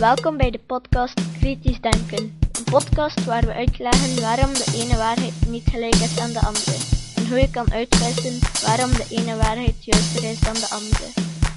Welkom bij de podcast Kritisch Denken. Een podcast waar we uitleggen waarom de ene waarheid niet gelijk is aan de andere. En hoe je kan uitwissen waarom de ene waarheid juister is dan de andere.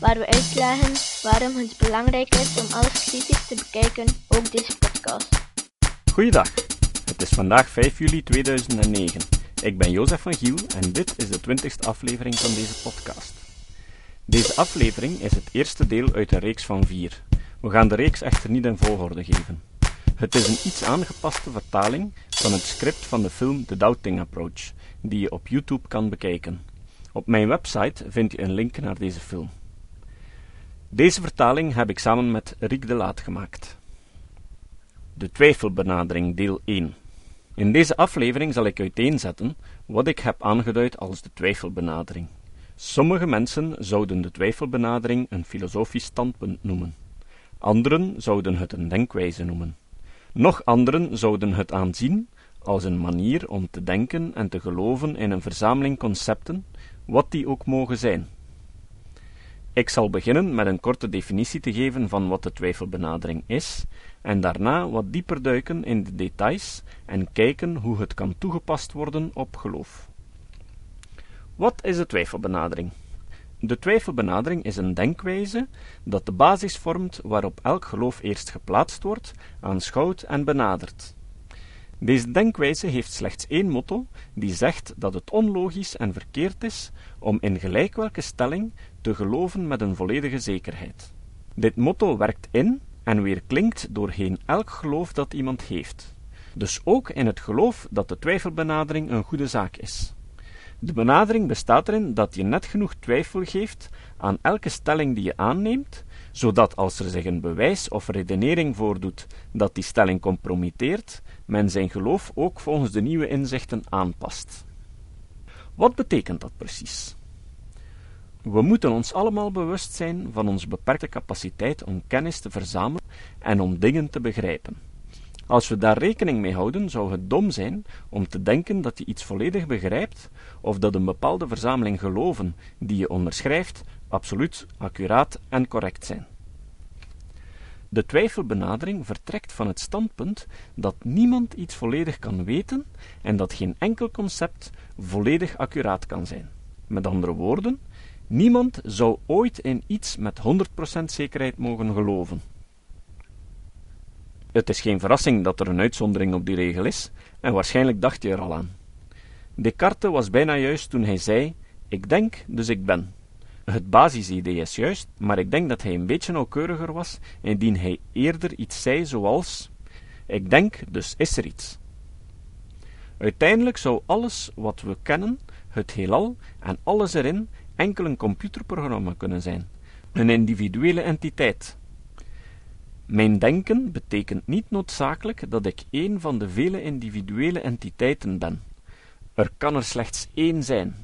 Waar we uitleggen waarom het belangrijk is om alles kritisch te bekijken, ook deze podcast. Goeiedag, het is vandaag 5 juli 2009. Ik ben Jozef van Giel en dit is de twintigste aflevering van deze podcast. Deze aflevering is het eerste deel uit een reeks van vier. We gaan de reeks echter niet in volgorde geven. Het is een iets aangepaste vertaling van het script van de film The Doubting Approach, die je op YouTube kan bekijken. Op mijn website vind je een link naar deze film. Deze vertaling heb ik samen met Riek de Laat gemaakt. De twijfelbenadering deel 1. In deze aflevering zal ik uiteenzetten wat ik heb aangeduid als de twijfelbenadering. Sommige mensen zouden de twijfelbenadering een filosofisch standpunt noemen. Anderen zouden het een denkwijze noemen. Nog anderen zouden het aanzien als een manier om te denken en te geloven in een verzameling concepten, wat die ook mogen zijn. Ik zal beginnen met een korte definitie te geven van wat de twijfelbenadering is, en daarna wat dieper duiken in de details en kijken hoe het kan toegepast worden op geloof. Wat is de twijfelbenadering? De twijfelbenadering is een denkwijze dat de basis vormt waarop elk geloof eerst geplaatst wordt, aanschouwd en benadert. Deze denkwijze heeft slechts één motto, die zegt dat het onlogisch en verkeerd is om in gelijk welke stelling te geloven met een volledige zekerheid. Dit motto werkt in en weer klinkt doorheen elk geloof dat iemand heeft. Dus ook in het geloof dat de twijfelbenadering een goede zaak is. De benadering bestaat erin dat je net genoeg twijfel geeft aan elke stelling die je aanneemt, zodat als er zich een bewijs of redenering voordoet dat die stelling compromitteert, men zijn geloof ook volgens de nieuwe inzichten aanpast. Wat betekent dat precies? We moeten ons allemaal bewust zijn van onze beperkte capaciteit om kennis te verzamelen en om dingen te begrijpen. Als we daar rekening mee houden, zou het dom zijn om te denken dat je iets volledig begrijpt, of dat een bepaalde verzameling geloven die je onderschrijft absoluut, accuraat en correct zijn. De twijfelbenadering vertrekt van het standpunt dat niemand iets volledig kan weten en dat geen enkel concept volledig accuraat kan zijn. Met andere woorden, niemand zou ooit in iets met 100% zekerheid mogen geloven. Het is geen verrassing dat er een uitzondering op die regel is, en waarschijnlijk dacht je er al aan. Descartes was bijna juist toen hij zei: Ik denk, dus ik ben. Het basisidee is juist, maar ik denk dat hij een beetje nauwkeuriger was indien hij eerder iets zei zoals: Ik denk, dus is er iets. Uiteindelijk zou alles wat we kennen, het heelal en alles erin, enkel een computerprogramma kunnen zijn, een individuele entiteit, mijn denken betekent niet noodzakelijk dat ik één van de vele individuele entiteiten ben. Er kan er slechts één zijn.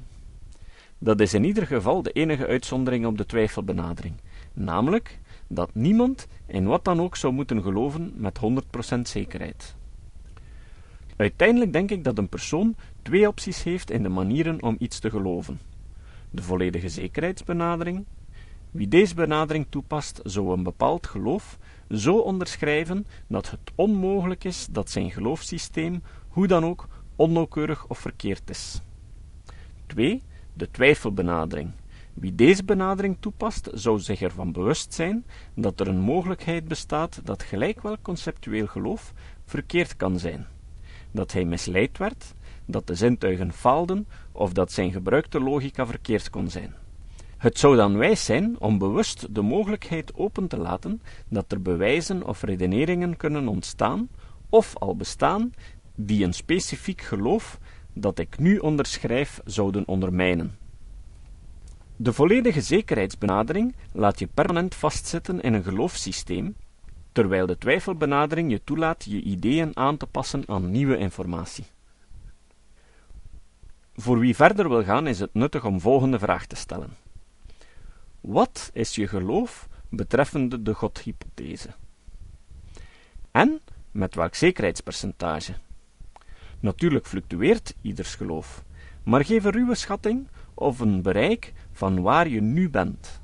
Dat is in ieder geval de enige uitzondering op de twijfelbenadering, namelijk dat niemand in wat dan ook zou moeten geloven met 100% zekerheid. Uiteindelijk denk ik dat een persoon twee opties heeft in de manieren om iets te geloven: de volledige zekerheidsbenadering. Wie deze benadering toepast, zou een bepaald geloof zo onderschrijven dat het onmogelijk is dat zijn geloofssysteem, hoe dan ook, onnauwkeurig of verkeerd is. 2. De twijfelbenadering. Wie deze benadering toepast, zou zich ervan bewust zijn dat er een mogelijkheid bestaat dat gelijk welk conceptueel geloof verkeerd kan zijn. Dat hij misleid werd, dat de zintuigen faalden of dat zijn gebruikte logica verkeerd kon zijn. Het zou dan wijs zijn om bewust de mogelijkheid open te laten dat er bewijzen of redeneringen kunnen ontstaan, of al bestaan, die een specifiek geloof dat ik nu onderschrijf zouden ondermijnen. De volledige zekerheidsbenadering laat je permanent vastzitten in een geloofssysteem, terwijl de twijfelbenadering je toelaat je ideeën aan te passen aan nieuwe informatie. Voor wie verder wil gaan, is het nuttig om volgende vraag te stellen. Wat is je geloof betreffende de Godhypothese? En met welk zekerheidspercentage? Natuurlijk fluctueert ieders geloof, maar geef een ruwe schatting of een bereik van waar je nu bent.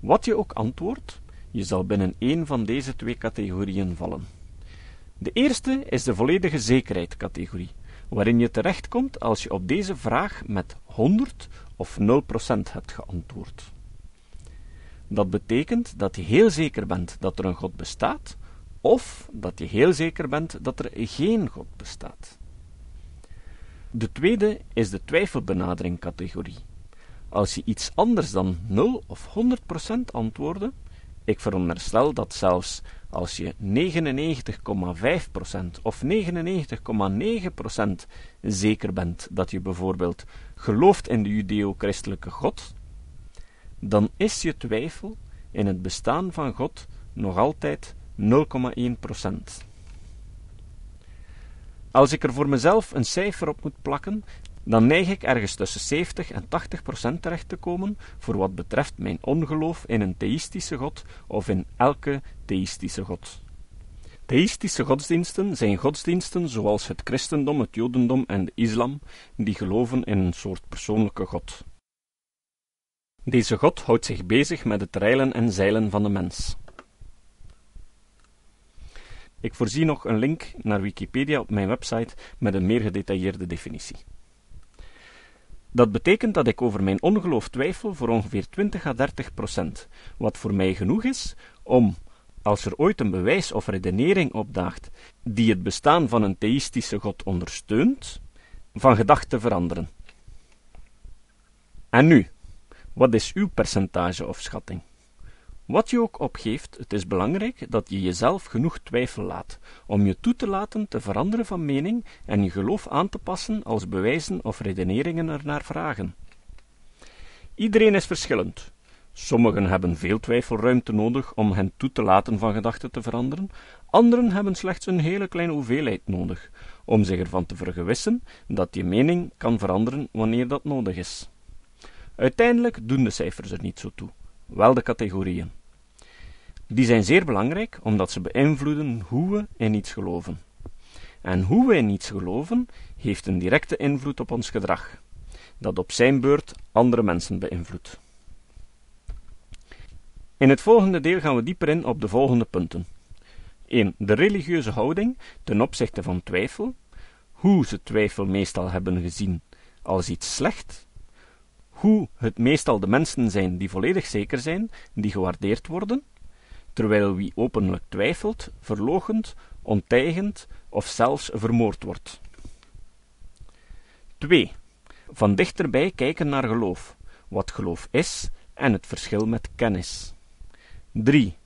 Wat je ook antwoordt, Je zal binnen één van deze twee categorieën vallen. De eerste is de volledige zekerheid-categorie, waarin je terechtkomt als je op deze vraag met 100 of 0% hebt geantwoord. Dat betekent dat je heel zeker bent dat er een God bestaat, of dat je heel zeker bent dat er geen God bestaat. De tweede is de twijfelbenadering-categorie. Als je iets anders dan 0 of 100% antwoordde, ik veronderstel dat zelfs als je 99,5% of 99,9% zeker bent dat je bijvoorbeeld gelooft in de judeo-christelijke God, dan is je twijfel in het bestaan van God nog altijd 0,1%. Als ik er voor mezelf een cijfer op moet plakken, dan neig ik ergens tussen 70 en 80 procent terecht te komen voor wat betreft mijn ongeloof in een theïstische God of in elke theïstische God. Theïstische godsdiensten zijn godsdiensten zoals het christendom, het jodendom en de islam, die geloven in een soort persoonlijke God. Deze God houdt zich bezig met het reilen en zeilen van de mens. Ik voorzie nog een link naar Wikipedia op mijn website met een meer gedetailleerde definitie. Dat betekent dat ik over mijn ongeloof twijfel voor ongeveer 20 à 30 procent, wat voor mij genoeg is om, als er ooit een bewijs of redenering opdaagt die het bestaan van een theïstische God ondersteunt, van gedachte te veranderen. En nu, wat is uw percentage of schatting? Wat je ook opgeeft, het is belangrijk dat je jezelf genoeg twijfel laat, om je toe te laten te veranderen van mening en je geloof aan te passen als bewijzen of redeneringen ernaar vragen. Iedereen is verschillend. Sommigen hebben veel twijfelruimte nodig om hen toe te laten van gedachten te veranderen, anderen hebben slechts een hele kleine hoeveelheid nodig, om zich ervan te vergewissen dat je mening kan veranderen wanneer dat nodig is. Uiteindelijk doen de cijfers er niet zo toe, wel de categorieën. Die zijn zeer belangrijk omdat ze beïnvloeden hoe we in iets geloven. En hoe we in iets geloven heeft een directe invloed op ons gedrag, dat op zijn beurt andere mensen beïnvloedt. In het volgende deel gaan we dieper in op de volgende punten. 1. De religieuze houding ten opzichte van twijfel, hoe ze twijfel meestal hebben gezien als iets slecht, hoe het meestal de mensen zijn die volledig zeker zijn, die gewaardeerd worden, terwijl wie openlijk twijfelt, verloochend, onteigend of zelfs vermoord wordt. 2. Van dichterbij kijken naar geloof, wat geloof is en het verschil met kennis. 3.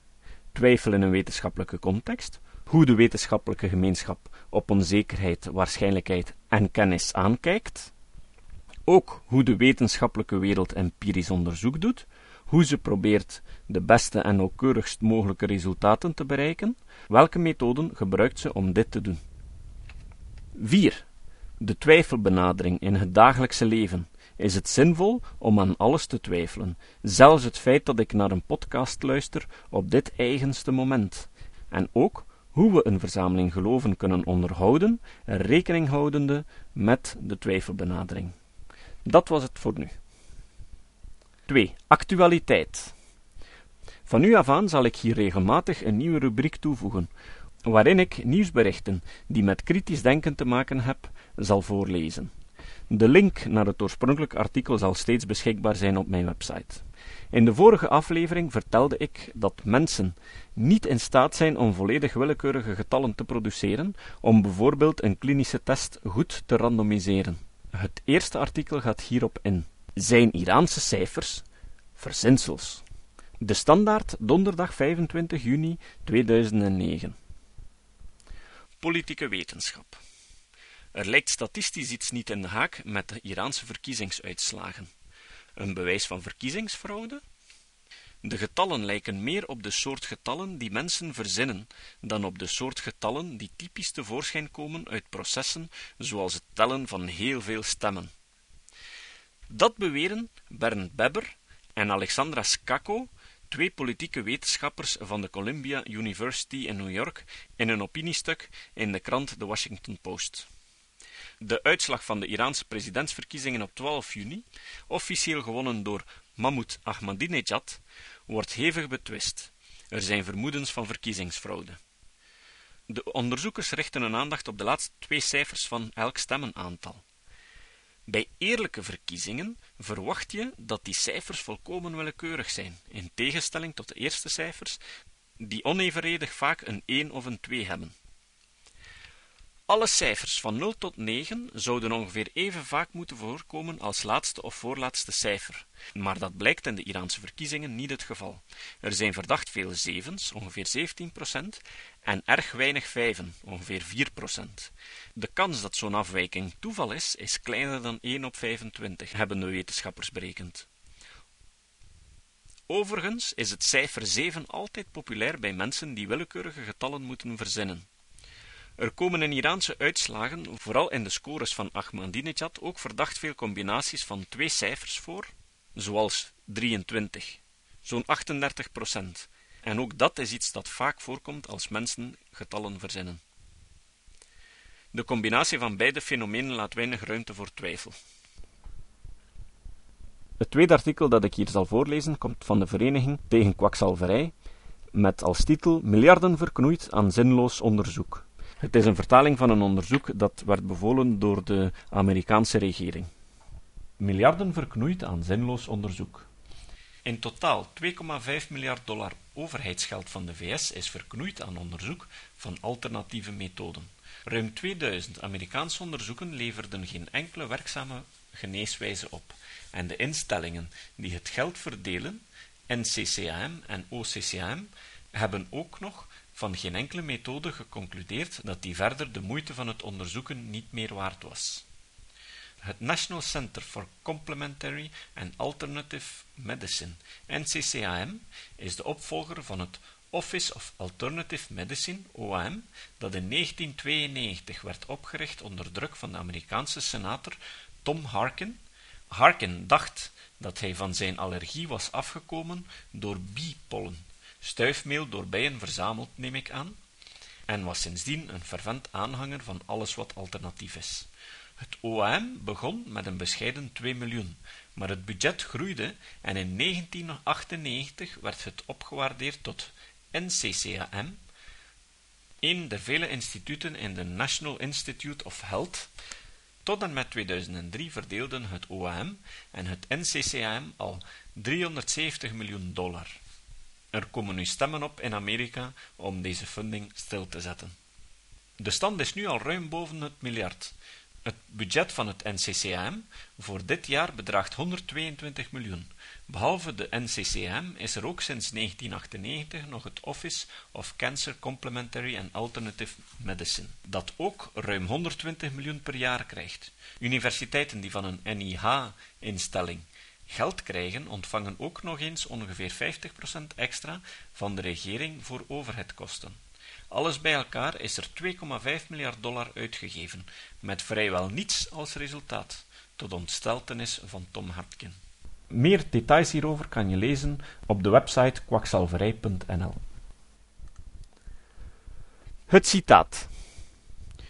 Twijfel in een wetenschappelijke context, hoe de wetenschappelijke gemeenschap op onzekerheid, waarschijnlijkheid en kennis aankijkt. Ook hoe de wetenschappelijke wereld empirisch onderzoek doet, hoe ze probeert de beste en nauwkeurigst mogelijke resultaten te bereiken, welke methoden gebruikt ze om dit te doen. 4. De twijfelbenadering in het dagelijkse leven. Is het zinvol om aan alles te twijfelen, zelfs het feit dat ik naar een podcast luister op dit eigenste moment? En ook hoe we een verzameling geloven kunnen onderhouden, rekening houdende met de twijfelbenadering. Dat was het voor nu. 2. Actualiteit. Van nu af aan zal ik hier regelmatig een nieuwe rubriek toevoegen, waarin ik nieuwsberichten die met kritisch denken te maken heb, zal voorlezen. De link naar het oorspronkelijke artikel zal steeds beschikbaar zijn op mijn website. In de vorige aflevering vertelde ik dat mensen niet in staat zijn om volledig willekeurige getallen te produceren, om bijvoorbeeld een klinische test goed te randomiseren. Het eerste artikel gaat hierop in. Zijn Iraanse cijfers verzinsels? De Standaard, donderdag 25 juni 2009. Politieke wetenschap. Er lijkt statistisch iets niet in de haak met de Iraanse verkiezingsuitslagen. Een bewijs van verkiezingsfraude? De getallen lijken meer op de soort getallen die mensen verzinnen, dan op de soort getallen die typisch tevoorschijn komen uit processen zoals het tellen van heel veel stemmen. Dat beweren Bernd Beber en Alexandra Skakko, twee politieke wetenschappers van de Columbia University in New York, in een opiniestuk in de krant The Washington Post. De uitslag van de Iraanse presidentsverkiezingen op 12 juni, officieel gewonnen door Mahmoud Ahmadinejad, wordt hevig betwist. Er zijn vermoedens van verkiezingsfraude. De onderzoekers richten hun aandacht op de laatste twee cijfers van elk stemmenaantal. Bij eerlijke verkiezingen verwacht je dat die cijfers volkomen willekeurig zijn, in tegenstelling tot de eerste cijfers, die onevenredig vaak een 1 of een 2 hebben. Alle cijfers van 0 tot 9 zouden ongeveer even vaak moeten voorkomen als laatste of voorlaatste cijfer, maar dat blijkt in de Iraanse verkiezingen niet het geval. Er zijn verdacht veel zevens, ongeveer 17%, en erg weinig vijven, ongeveer 4%. De kans dat zo'n afwijking toeval is, is kleiner dan 1 op 25, hebben de wetenschappers berekend. Overigens is het cijfer 7 altijd populair bij mensen die willekeurige getallen moeten verzinnen. Er komen in Iraanse uitslagen, vooral in de scores van Ahmadinejad, ook verdacht veel combinaties van twee cijfers voor, zoals 23, zo'n 38 procent. En ook dat is iets dat vaak voorkomt als mensen getallen verzinnen. De combinatie van beide fenomenen laat weinig ruimte voor twijfel. Het tweede artikel dat ik hier zal voorlezen komt van de Vereniging tegen Kwakzalverij, met als titel Miljarden verknoeid aan zinloos onderzoek. Het is een vertaling van een onderzoek dat werd bevolen door de Amerikaanse regering. Miljarden verknoeid aan zinloos onderzoek. In totaal 2,5 miljard dollar overheidsgeld van de VS is verknoeid aan onderzoek van alternatieve methoden. Ruim 2000 Amerikaanse onderzoeken leverden geen enkele werkzame geneeswijze op, en de instellingen die het geld verdelen, NCCAM en OCCAM, hebben ook nog van geen enkele methode geconcludeerd dat die verder de moeite van het onderzoeken niet meer waard was. Het National Center for Complementary and Alternative Medicine, NCCAM, is de opvolger van het Office of Alternative Medicine, OAM, dat in 1992 werd opgericht onder druk van de Amerikaanse senator Tom Harkin. Harkin dacht dat hij van zijn allergie was afgekomen door biepollen, stuifmeel door bijen verzameld, neem ik aan, en was sindsdien een fervent aanhanger van alles wat alternatief is. Het OAM begon met een bescheiden 2 miljoen, maar het budget groeide en in 1998 werd het opgewaardeerd tot NCCAM, een der vele instituten in de National Institute of Health. Tot en met 2003 verdeelden het OAM en het NCCAM al 370 miljoen dollar. Er komen nu stemmen op in Amerika om deze funding stil te zetten. De stand is nu al ruim boven het miljard. Het budget van het NCCAM voor dit jaar bedraagt 122 miljoen. Behalve de NCCAM is er ook sinds 1998 nog het Office of Cancer Complementary and Alternative Medicine, dat ook ruim 120 miljoen per jaar krijgt. Universiteiten die van een NIH-instelling geld krijgen, ontvangen ook nog eens ongeveer 50% extra van de regering voor overheidkosten. Alles bij elkaar is er 2,5 miljard dollar uitgegeven, met vrijwel niets als resultaat, tot ontsteltenis van Tom Hartkin. Meer details hierover kan je lezen op de website kwakzalverij.nl. Het citaat.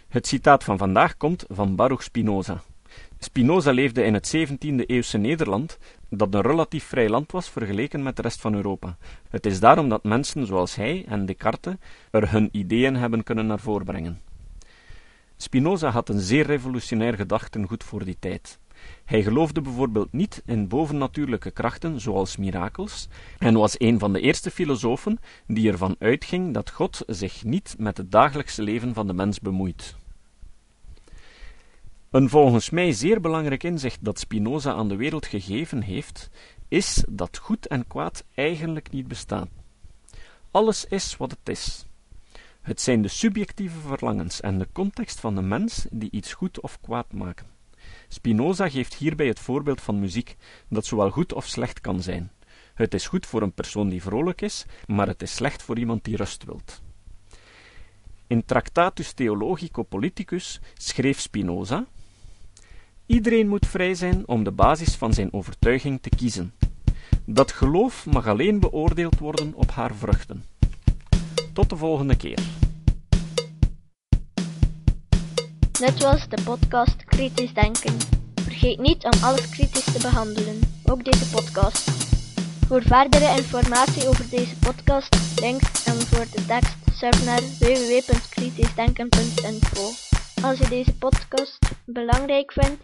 Het citaat van vandaag komt van Baruch Spinoza. Spinoza leefde in het 17e-eeuwse Nederland, dat een relatief vrij land was vergeleken met de rest van Europa. Het is daarom dat mensen zoals hij en Descartes er hun ideeën hebben kunnen naar voren brengen. Spinoza had een zeer revolutionair gedachtengoed voor die tijd. Hij geloofde bijvoorbeeld niet in bovennatuurlijke krachten zoals mirakels en was een van de eerste filosofen die ervan uitging dat God zich niet met het dagelijkse leven van de mens bemoeit. Een volgens mij zeer belangrijk inzicht dat Spinoza aan de wereld gegeven heeft, is dat goed en kwaad eigenlijk niet bestaan. Alles is wat het is. Het zijn de subjectieve verlangens en de context van de mens die iets goed of kwaad maken. Spinoza geeft hierbij het voorbeeld van muziek, dat zowel goed of slecht kan zijn. Het is goed voor een persoon die vrolijk is, maar het is slecht voor iemand die rust wilt. In Tractatus Theologico Politicus schreef Spinoza: Iedereen moet vrij zijn om de basis van zijn overtuiging te kiezen. Dat geloof mag alleen beoordeeld worden op haar vruchten. Tot de volgende keer. Net was de podcast Kritisch Denken. Vergeet niet om alles kritisch te behandelen, ook deze podcast. Voor verdere informatie over deze podcast, links en voor de tekst, surf naar www.kritischdenken.info. Als je deze podcast belangrijk vindt,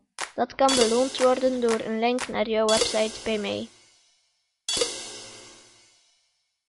Dat kan beloond worden door een link naar jouw website bij mij.